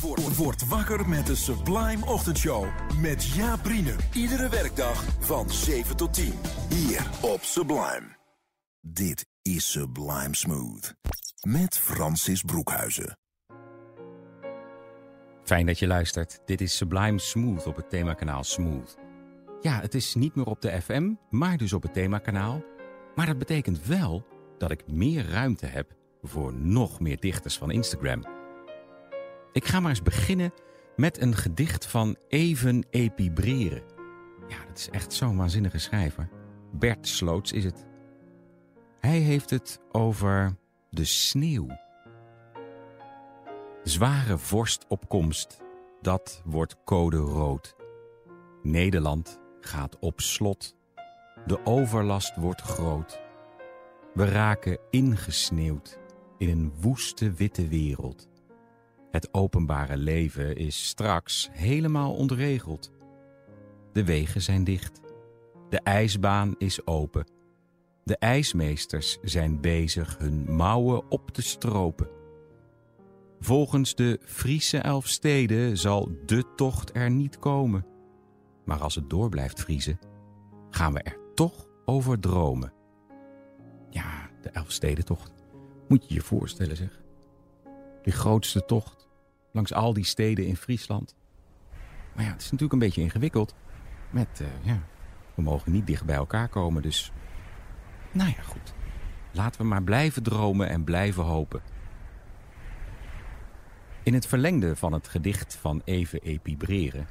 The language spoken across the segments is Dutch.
Word, word wakker met de Sublime Ochtendshow. Met Jaap. Iedere werkdag van 7 tot 10. Hier op Sublime. Dit is Sublime Smooth. Met Francis Broekhuizen. Fijn dat je luistert. Dit is Sublime Smooth op het themakanaal Smooth. Ja, het is niet meer op de FM, maar dus op het themakanaal. Maar dat betekent wel dat ik meer ruimte heb voor nog meer dichters van Instagram. Ik ga maar eens beginnen met een gedicht van Even Epibreren. Ja, dat is echt zo'n waanzinnige schrijver. Bert Sloots is het. Hij heeft het over de sneeuw. Zware vorstopkomst, dat wordt code rood. Nederland gaat op slot. De overlast wordt groot. We raken ingesneeuwd in een woeste witte wereld. Het openbare leven is straks helemaal ontregeld. De wegen zijn dicht. De ijsbaan is open. De ijsmeesters zijn bezig hun mouwen op te stropen. Volgens de Friese elf steden zal de tocht er niet komen. Maar als het door blijft vriezen, gaan we er toch over dromen. Ja, de Elfstedentocht. Moet je je voorstellen, zeg. Die grootste tocht langs al die steden in Friesland. Maar ja, het is natuurlijk een beetje ingewikkeld. Met, uh, ja, we mogen niet dicht bij elkaar komen, dus... Nou ja, goed. Laten we maar blijven dromen en blijven hopen. In het verlengde van het gedicht van Even Epibreren...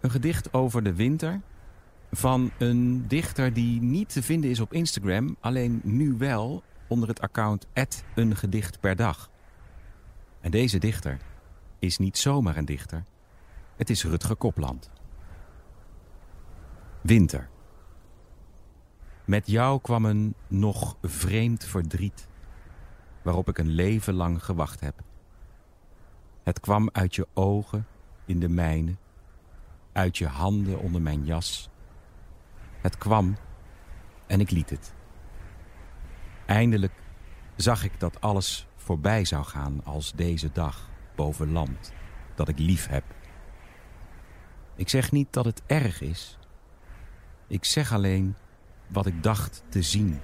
een gedicht over de winter van een dichter die niet te vinden is op Instagram... alleen nu wel onder het account een gedicht per dag. En deze dichter is niet zomaar een dichter. Het is Rutger Kopland. Winter. Met jou kwam een nog vreemd verdriet, waarop ik een leven lang gewacht heb. Het kwam uit je ogen in de mijne, uit je handen onder mijn jas. Het kwam en ik liet het. Eindelijk zag ik dat alles voorbij zou gaan als deze dag boven land dat ik lief heb. Ik zeg niet dat het erg is. Ik zeg alleen wat ik dacht te zien.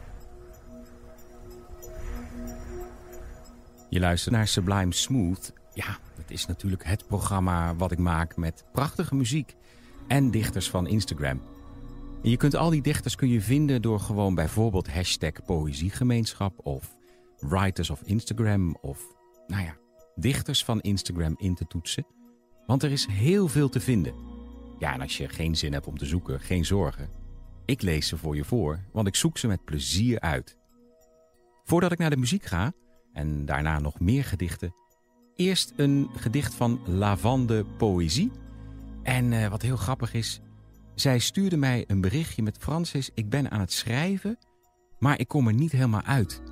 Je luistert naar Sublime Smooth. Ja, het is natuurlijk het programma wat ik maak met prachtige muziek en dichters van Instagram. En je kunt al die dichters kun je vinden door gewoon bijvoorbeeld hashtag poëziegemeenschap of writers of Instagram of nou ja, dichters van Instagram in te toetsen. Want er is heel veel te vinden. Ja, en als je geen zin hebt om te zoeken, geen zorgen. Ik lees ze voor je voor, want ik zoek ze met plezier uit. Voordat ik naar de muziek ga, en daarna nog meer gedichten, eerst een gedicht van Lavande Poëzie. En uh, wat heel grappig is, zij stuurde mij een berichtje met Francis. Ik ben aan het schrijven, maar ik kom er niet helemaal uit.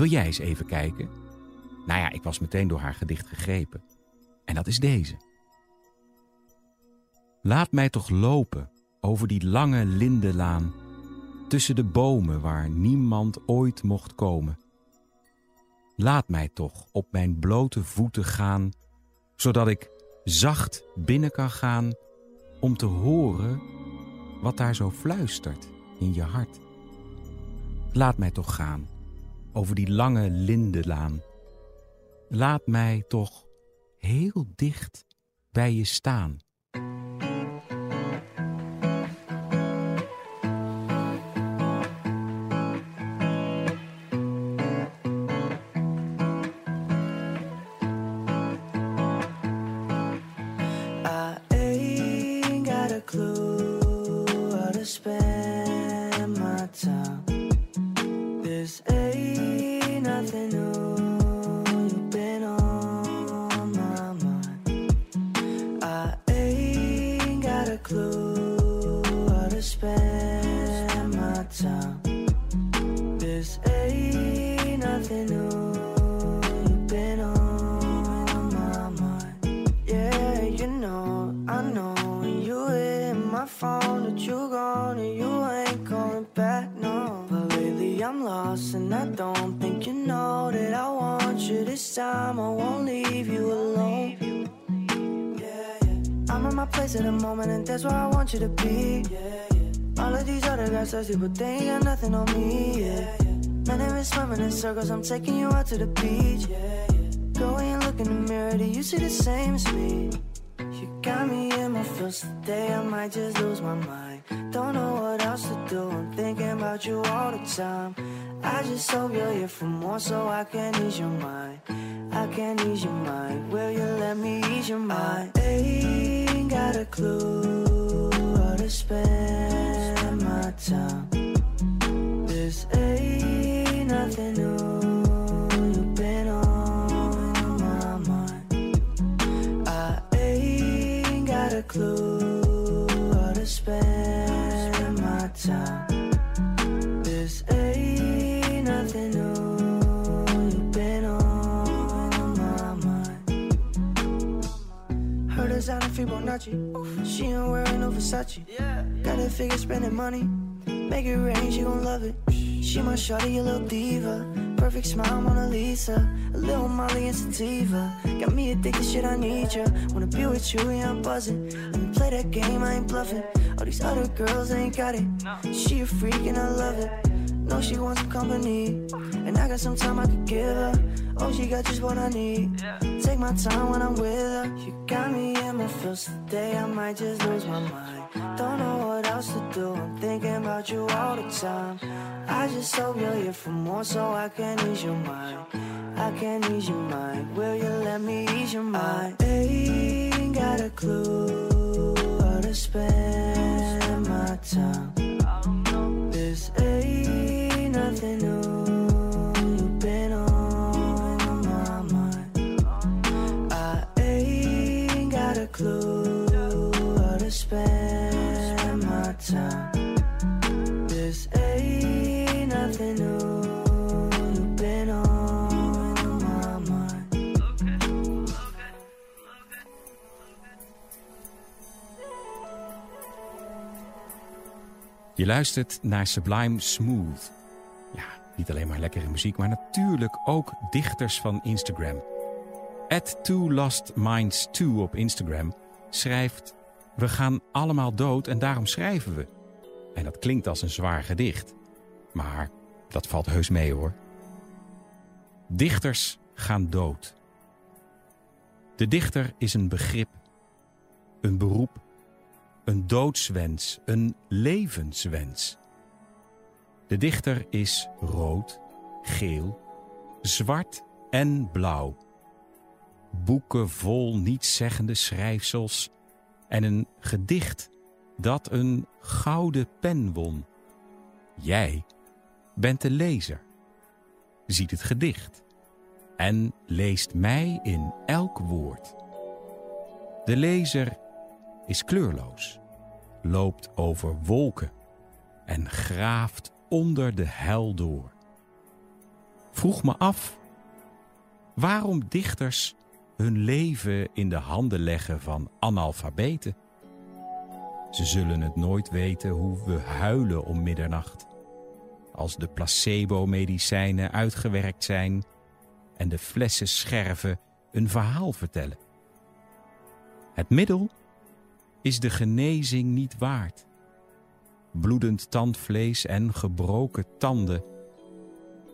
Wil jij eens even kijken? Nou ja, ik was meteen door haar gedicht gegrepen. En dat is deze. Laat mij toch lopen over die lange lindenlaan, tussen de bomen waar niemand ooit mocht komen. Laat mij toch op mijn blote voeten gaan, zodat ik zacht binnen kan gaan om te horen wat daar zo fluistert in je hart. Laat mij toch gaan over die lange lindenlaan. Laat mij toch heel dicht bij je staan. I'm lost and I don't think you know that I want you this time. I won't leave you alone. Yeah. I'm in my place at the moment and that's where I want you to be. All of these other guys thirsty, but they ain't got nothing on me. Yeah, Man, they've swimming in circles. I'm taking you out to the beach. Go and look in the mirror, do you see the same as me? You got me in my first day. I might just lose my mind. Don't know what else to do, I'm thinking about you all the time. I just hope you're here for more so I can ease your mind. I can ease your mind. Will you let me ease your mind? I ain't got a clue how to spend my time. This ain't nothing new. You've been on my mind. I ain't got a clue This ain't nothing new. You've been on my mind. Heard it's out of Fibonacci. She ain't wearing no Versace. Got a figure spending money. Make it rain, she gon' love it. She my shawty, a little diva. Perfect smile, Mona Lisa. A little Molly and sativa. Got me addicted, shit, I need ya. Wanna be with you, yeah, I'm buzzing. Let me play that game, I ain't bluffing. All these other girls ain't got it. She a freak and I love it. Know she wants some company. And I got some time I could give her. Oh, she got just what I need. Take my time when I'm with her. You got me in my first day, I might just lose my mind. Don't know else to do. I'm thinking about you all the time. I just hope you're here for more so I can ease your mind. I can ease your mind. Will you let me ease your mind? I ain't got a clue how to spend my time. This ain't nothing new. You've been on my mind. I ain't got a clue how to spend time. This ain't nothing new. You've been on my mind. Je luistert naar Sublime Smooth. Ja, niet alleen maar lekkere muziek, maar natuurlijk ook dichters van Instagram. At Two Lost Minds 2 op Instagram schrijft... We gaan allemaal dood en daarom schrijven we. En dat klinkt als een zwaar gedicht. Maar dat valt heus mee hoor. Dichters gaan dood. De dichter is een begrip, een beroep, een doodswens, een levenswens. De dichter is rood, geel, zwart en blauw. Boeken vol nietszeggende schrijfsels en een gedicht dat een gouden pen won. Jij bent de lezer, ziet het gedicht en leest mij in elk woord. De lezer is kleurloos, loopt over wolken en graaft onder de hel door. Vroeg me af waarom dichters hun leven in de handen leggen van analfabeten. Ze zullen het nooit weten hoe we huilen om middernacht. Als de placebo-medicijnen uitgewerkt zijn en de flessen scherven een verhaal vertellen. Het middel is de genezing niet waard. Bloedend tandvlees en gebroken tanden.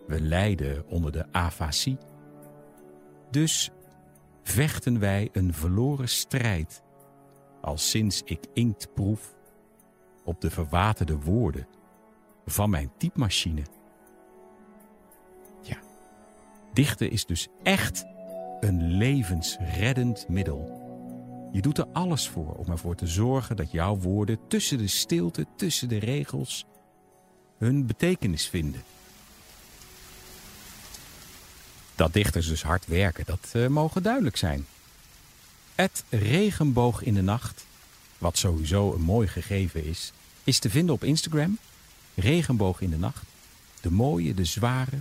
We lijden onder de afasie. Dus vechten wij een verloren strijd, al sinds ik inkt proef op de verwaterde woorden van mijn typemachine. Ja, dichten is dus echt een levensreddend middel. Je doet er alles voor om ervoor te zorgen dat jouw woorden tussen de stilte, tussen de regels, hun betekenis vinden. Dat dichters dus hard werken, dat uh, mogen duidelijk zijn. Het regenboog in de nacht, wat sowieso een mooi gegeven is, is te vinden op Instagram. Regenboog in de nacht. De mooie, de zware,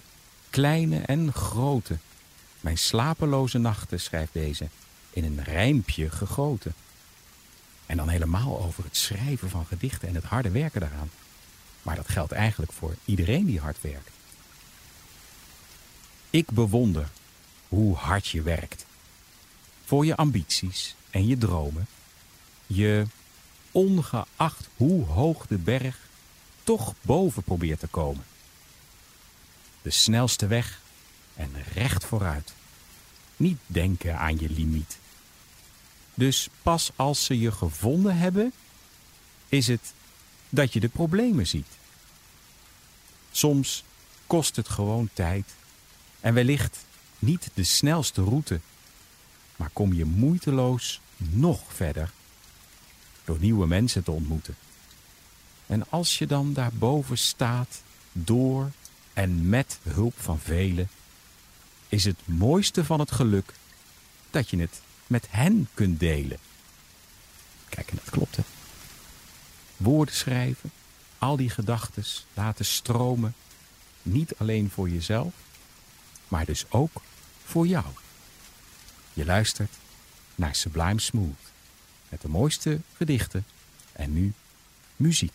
kleine en grote. Mijn slapeloze nachten, schrijft deze, in een rijmpje gegoten. En dan helemaal over het schrijven van gedichten en het harde werken daaraan. Maar dat geldt eigenlijk voor iedereen die hard werkt. Ik bewonder hoe hard je werkt. Voor je ambities en je dromen. Je, ongeacht hoe hoog de berg, toch boven probeert te komen. De snelste weg en recht vooruit. Niet denken aan je limiet. Dus pas als ze je gevonden hebben, is het dat je de problemen ziet. Soms kost het gewoon tijd en wellicht niet de snelste route, maar kom je moeiteloos nog verder door nieuwe mensen te ontmoeten. En als je dan daarboven staat, door en met hulp van velen, is het mooiste van het geluk dat je het met hen kunt delen. Kijk, en dat klopt hè. Woorden schrijven, al die gedachten laten stromen, niet alleen voor jezelf, maar dus ook voor jou. Je luistert naar Sublime Smooth met de mooiste gedichten en nu muziek.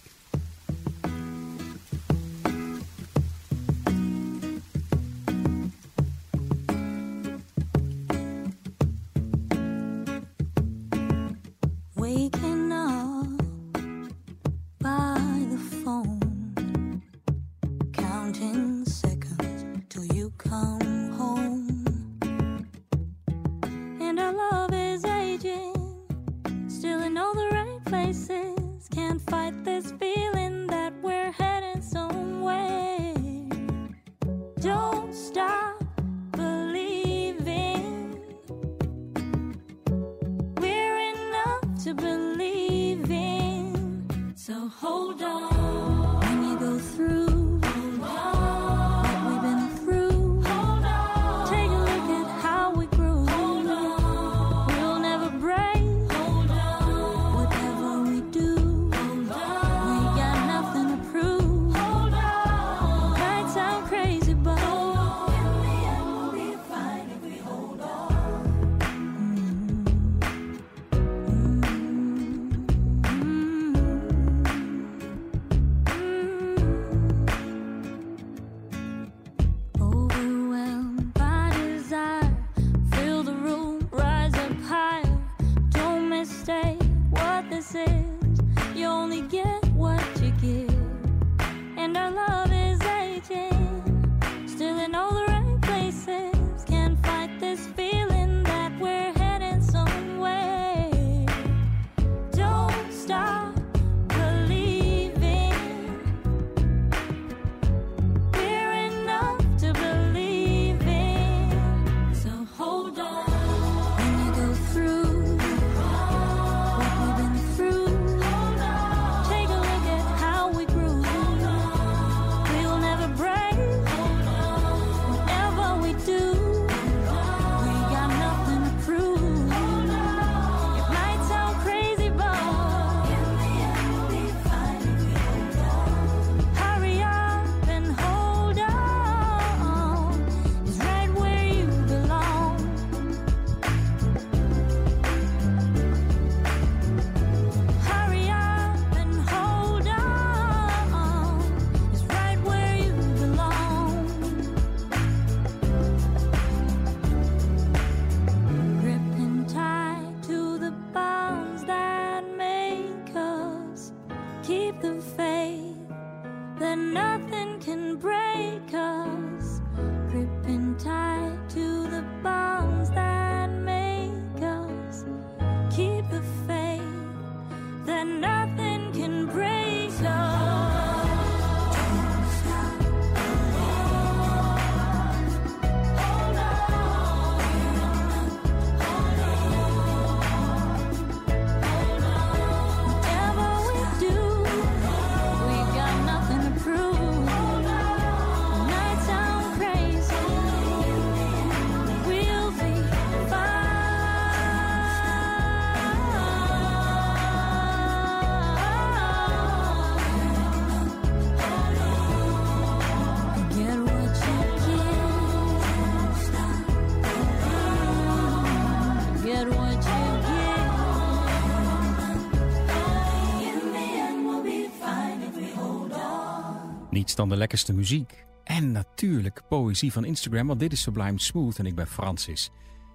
niets dan de lekkerste muziek. En natuurlijk poëzie van Instagram, want dit is Sublime Smooth en ik ben Francis.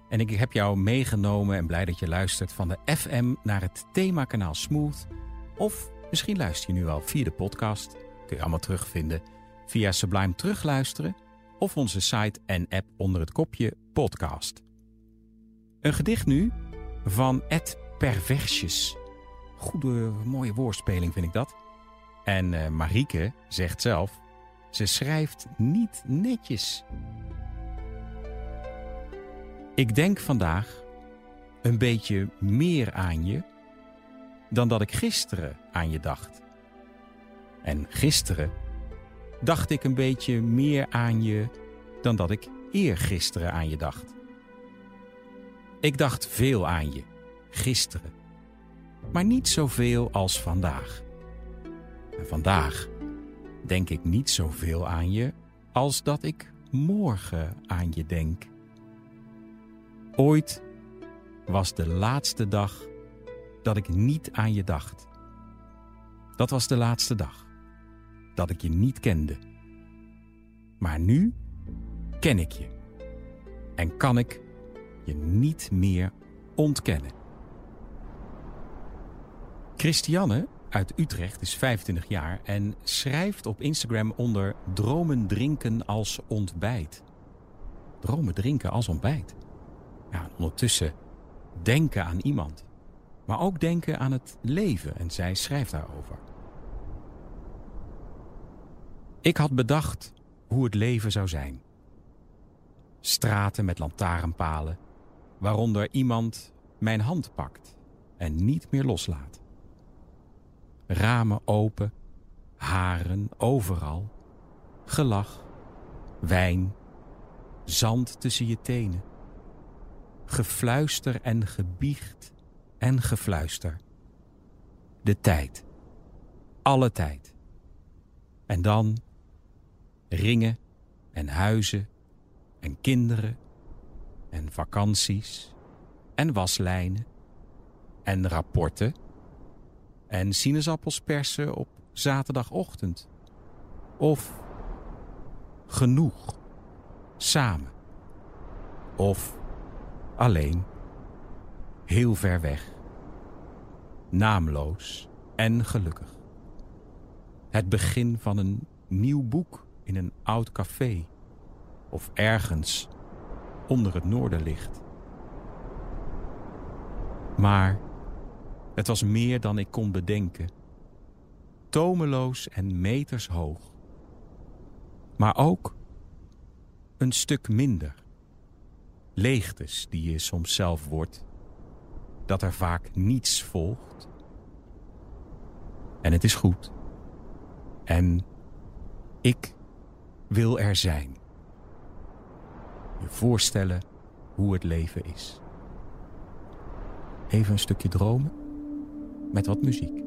En ik heb jou meegenomen en blij dat je luistert van de FM naar het themakanaal Smooth. Of misschien luister je nu al via de podcast. Kun je allemaal terugvinden. Via Sublime terugluisteren of onze site en app onder het kopje podcast. Een gedicht nu van Ed Perversjes. Goede, mooie woordspeling vind ik dat. En uh, Marieke zegt zelf, ze schrijft niet netjes. Ik denk vandaag een beetje meer aan je dan dat ik gisteren aan je dacht. En gisteren dacht ik een beetje meer aan je dan dat ik eergisteren aan je dacht. Ik dacht veel aan je, gisteren, maar niet zoveel als vandaag. En vandaag denk ik niet zoveel aan je als dat ik morgen aan je denk. Ooit was de laatste dag dat ik niet aan je dacht. Dat was de laatste dag dat ik je niet kende. Maar nu ken ik je en kan ik je niet meer ontkennen. Christiane uit Utrecht is 25 jaar en schrijft op Instagram onder dromen drinken als ontbijt. Dromen drinken als ontbijt. Ja, ondertussen denken aan iemand. Maar ook denken aan het leven en zij schrijft daarover. Ik had bedacht hoe het leven zou zijn. Straten met lantaarnpalen, waaronder iemand mijn hand pakt en niet meer loslaat. Ramen open, haren overal, gelach, wijn, zand tussen je tenen gefluister en gebiecht en gefluister. De tijd. Alle tijd. En dan ringen en huizen en kinderen en vakanties en waslijnen en rapporten en sinaasappels persen op zaterdagochtend. Of genoeg samen. Of alleen, heel ver weg, naamloos en gelukkig. Het begin van een nieuw boek in een oud café of ergens onder het noorderlicht. Maar het was meer dan ik kon bedenken. Tomeloos en meters hoog. Maar ook een stuk minder leegtes die je soms zelf wordt, dat er vaak niets volgt. En het is goed. En ik wil er zijn. Je voorstellen hoe het leven is. Even een stukje dromen met wat muziek.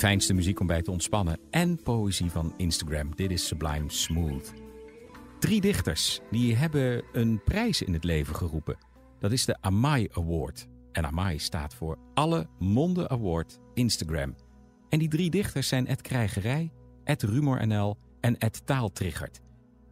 Fijnste muziek om bij te ontspannen en poëzie van Instagram. Dit is Sublime Smooth. Drie dichters die hebben een prijs in het leven geroepen. Dat is de Amai Award. En Amai staat voor Alle Monden Award Instagram. En die drie dichters zijn Ed Krijgerij, Ed RumorNL en Ed Taaltriggert.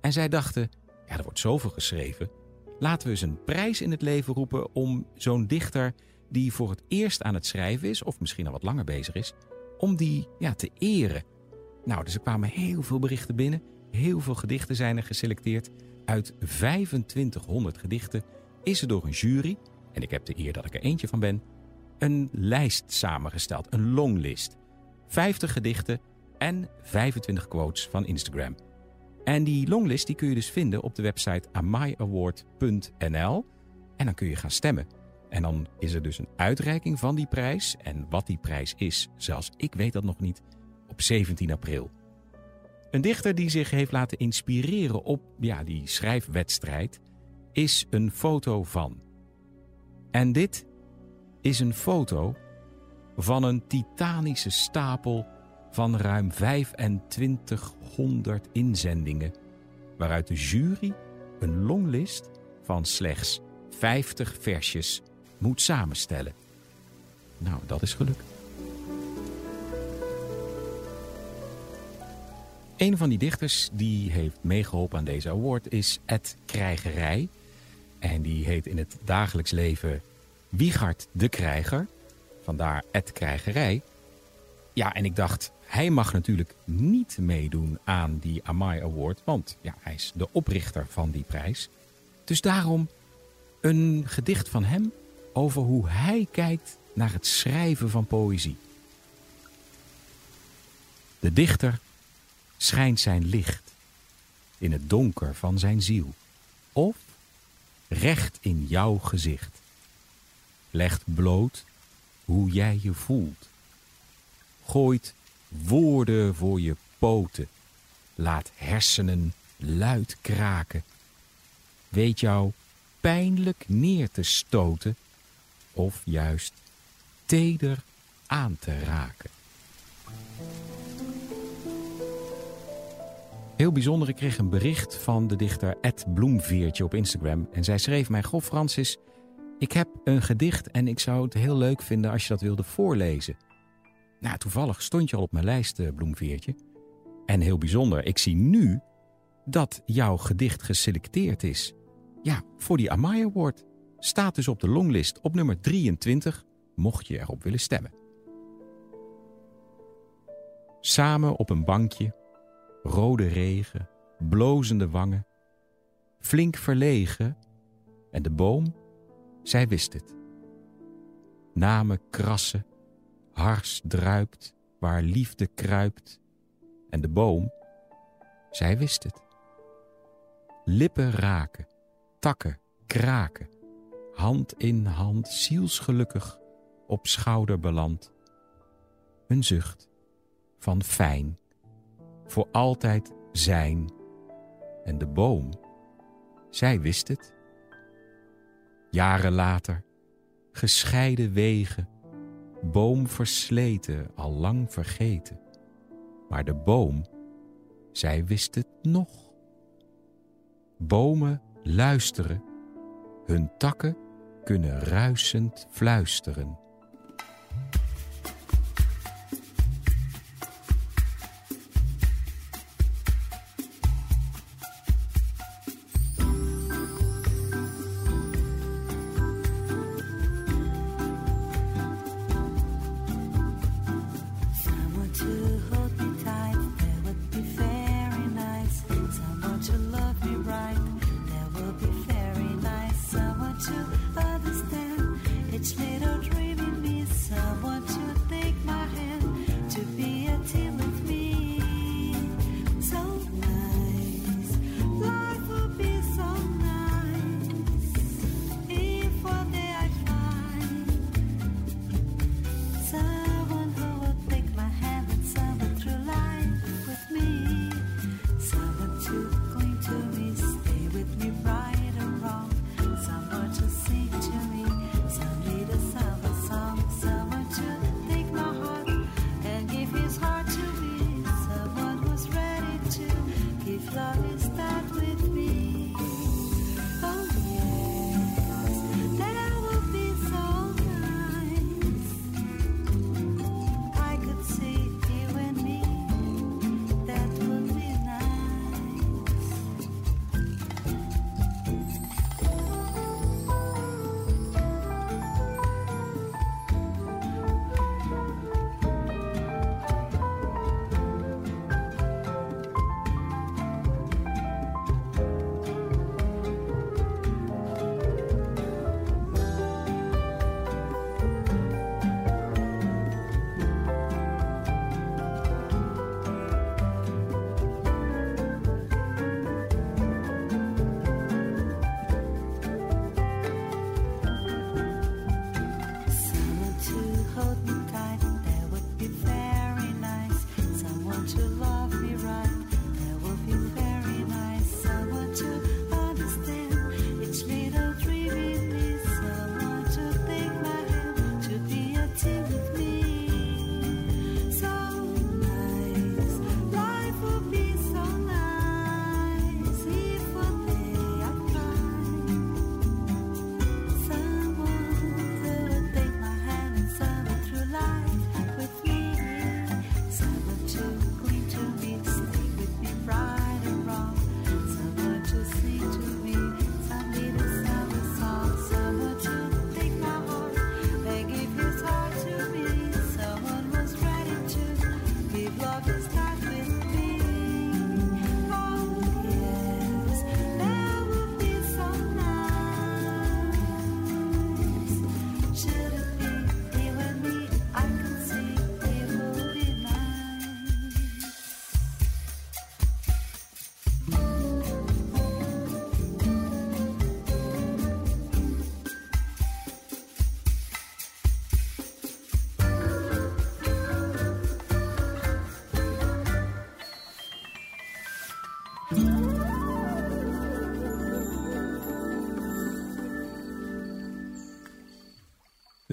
En zij dachten, ja, er wordt zoveel geschreven. Laten we eens een prijs in het leven roepen om zo'n dichter die voor het eerst aan het schrijven is, of misschien al wat langer bezig is, om die ja, te eren. Nou, dus er kwamen heel veel berichten binnen. Heel veel gedichten zijn er geselecteerd. Uit 2500 gedichten is er door een jury, en ik heb de eer dat ik er eentje van ben, een lijst samengesteld, een longlist. 50 gedichten en 25 quotes van Instagram. En die longlist die kun je dus vinden op de website amaiaward.nl. En dan kun je gaan stemmen. En dan is er dus een uitreiking van die prijs. En wat die prijs is, zelfs ik weet dat nog niet, op 17 april. Een dichter die zich heeft laten inspireren op ja, die schrijfwedstrijd is een foto van. En dit is een foto van een titanische stapel van ruim 2500 inzendingen, waaruit de jury een longlist van slechts 50 versjes moet samenstellen. Nou, dat is geluk. Een van die dichters die heeft meegeholpen aan deze award is Ed Krijgerij. En die heet in het dagelijks leven Wiegard de Krijger. Vandaar Ed Krijgerij. Ja, en ik dacht, hij mag natuurlijk niet meedoen aan die Amai Award, want ja, hij is de oprichter van die prijs. Dus daarom een gedicht van hem over hoe hij kijkt naar het schrijven van poëzie. De dichter schijnt zijn licht in het donker van zijn ziel, of recht in jouw gezicht. Legt bloot hoe jij je voelt. Gooit woorden voor je poten. Laat hersenen luid kraken. Weet jou pijnlijk neer te stoten of juist teder aan te raken. Heel bijzonder, ik kreeg een bericht van de dichter Ed Bloemveertje op Instagram. En zij schreef mij, Goh Francis, ik heb een gedicht en ik zou het heel leuk vinden als je dat wilde voorlezen. Nou, toevallig stond je al op mijn lijst, eh, Bloemveertje. En heel bijzonder, ik zie nu dat jouw gedicht geselecteerd is. Ja, voor die Amai Award. Staat dus op de longlist op nummer 23, mocht je erop willen stemmen. Samen op een bankje, rode regen, blozende wangen, flink verlegen en de boom, zij wist het. Namen krassen, hars druipt, waar liefde kruipt. En de boom, zij wist het. Lippen raken, takken kraken, hand in hand, zielsgelukkig op schouder beland. Een zucht van fijn, voor altijd zijn. En de boom, zij wist het. Jaren later, gescheiden wegen, boom versleten, al lang vergeten. Maar de boom, zij wist het nog. Bomen luisteren, hun takken kunnen ruisend fluisteren.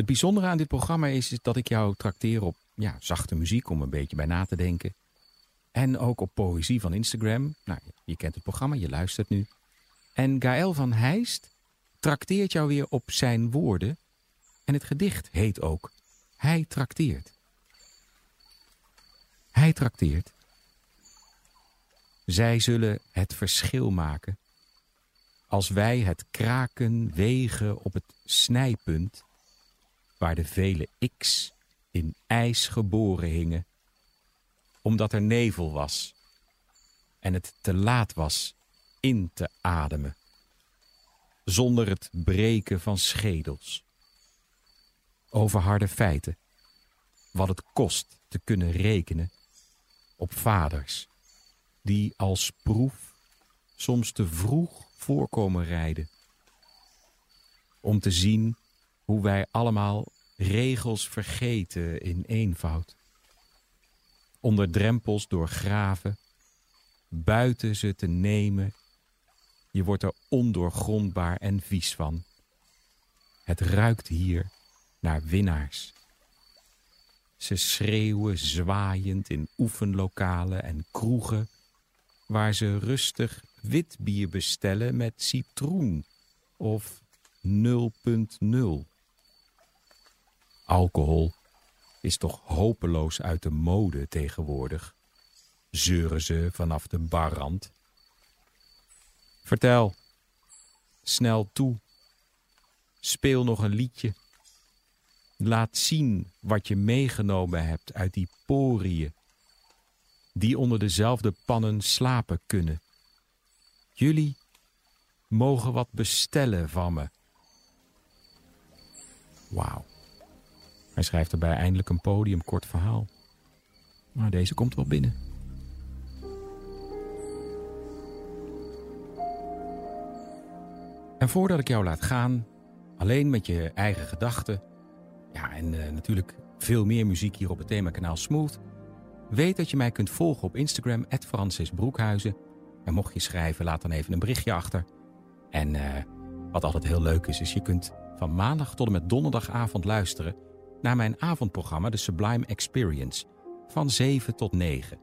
Het bijzondere aan dit programma is, dat ik jou trakteer op ja, zachte muziek om een beetje bij na te denken. En ook op poëzie van Instagram. Nou, je kent het programma, je luistert nu. En Gaël van Heist trakteert jou weer op zijn woorden. En het gedicht heet ook Hij trakteert. Hij trakteert. Zij zullen het verschil maken. Als wij het kraken wegen op het snijpunt, waar de vele x in ijs geboren hingen, omdat er nevel was en het te laat was in te ademen, zonder het breken van schedels. Over harde feiten, wat het kost te kunnen rekenen op vaders die als proef soms te vroeg voorkomen rijden. Om te zien hoe wij allemaal regels vergeten in eenvoud. Onder drempels doorgraven, buiten ze te nemen. Je wordt er ondoorgrondbaar en vies van. Het ruikt hier naar winnaars. Ze schreeuwen zwaaiend in oefenlokalen en kroegen waar ze rustig wit bier bestellen met citroen of 0.0. Alcohol is toch hopeloos uit de mode tegenwoordig, zeuren ze vanaf de barrand. Vertel, snel toe, speel nog een liedje. Laat zien wat je meegenomen hebt uit die poriën die onder dezelfde pannen slapen kunnen. Jullie mogen wat bestellen van me. Wauw. Hij schrijft erbij eindelijk een podium kort verhaal. Maar deze komt wel binnen. En voordat ik jou laat gaan, alleen met je eigen gedachten, ja, en uh, natuurlijk veel meer muziek hier op het themakanaal Smooth, Weet dat je mij kunt volgen op Instagram, Francis Broekhuizen. En mocht je schrijven, laat dan even een berichtje achter. En uh, wat altijd heel leuk is, is je kunt van maandag tot en met donderdagavond luisteren naar mijn avondprogramma, de Sublime Experience, van 7 tot 9.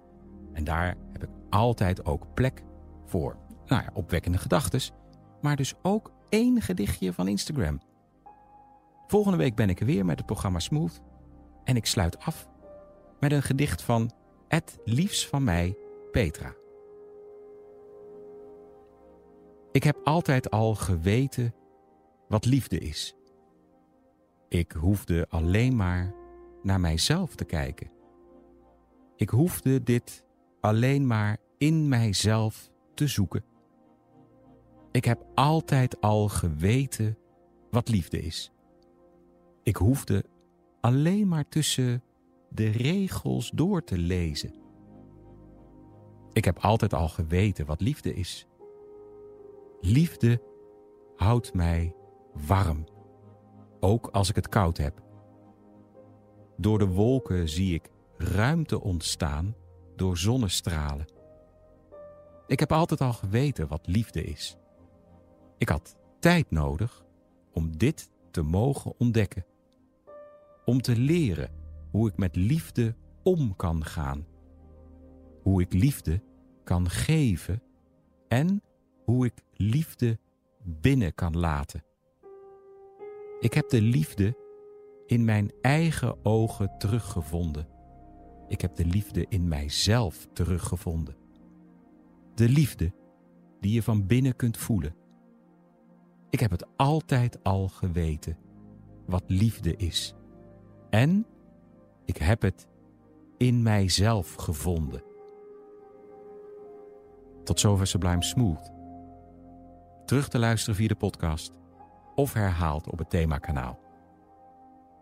En daar heb ik altijd ook plek voor nou ja, opwekkende gedachten, maar dus ook één gedichtje van Instagram. Volgende week ben ik er weer met het programma Smooth en ik sluit af met een gedicht van Het liefst van mij, Petra. Ik heb altijd al geweten wat liefde is. Ik hoefde alleen maar naar mijzelf te kijken. Ik hoefde dit alleen maar in mijzelf te zoeken. Ik heb altijd al geweten wat liefde is. Ik hoefde alleen maar tussen de regels door te lezen. Ik heb altijd al geweten wat liefde is. Liefde houdt mij warm, ook als ik het koud heb. Door de wolken zie ik ruimte ontstaan door zonnestralen. Ik heb altijd al geweten wat liefde is. Ik had tijd nodig om dit te mogen ontdekken. Om te leren hoe ik met liefde om kan gaan. Hoe ik liefde kan geven en hoe ik liefde binnen kan laten. Ik heb de liefde in mijn eigen ogen teruggevonden. Ik heb de liefde in mijzelf teruggevonden. De liefde die je van binnen kunt voelen. Ik heb het altijd al geweten wat liefde is. En ik heb het in mijzelf gevonden. Tot zover Sublime Smooth. Terug te luisteren via de podcast of herhaald op het themakanaal.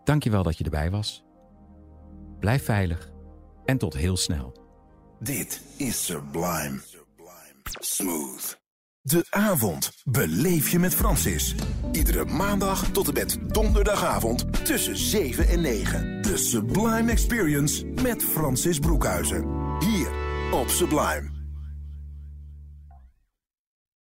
Dankjewel dat je erbij was. Blijf veilig en tot heel snel. Dit is Sublime. Smooth. De avond beleef je met Francis. Iedere maandag tot en met donderdagavond tussen 7 en 9. De Sublime Experience met Francis Broekhuizen. Hier op Sublime.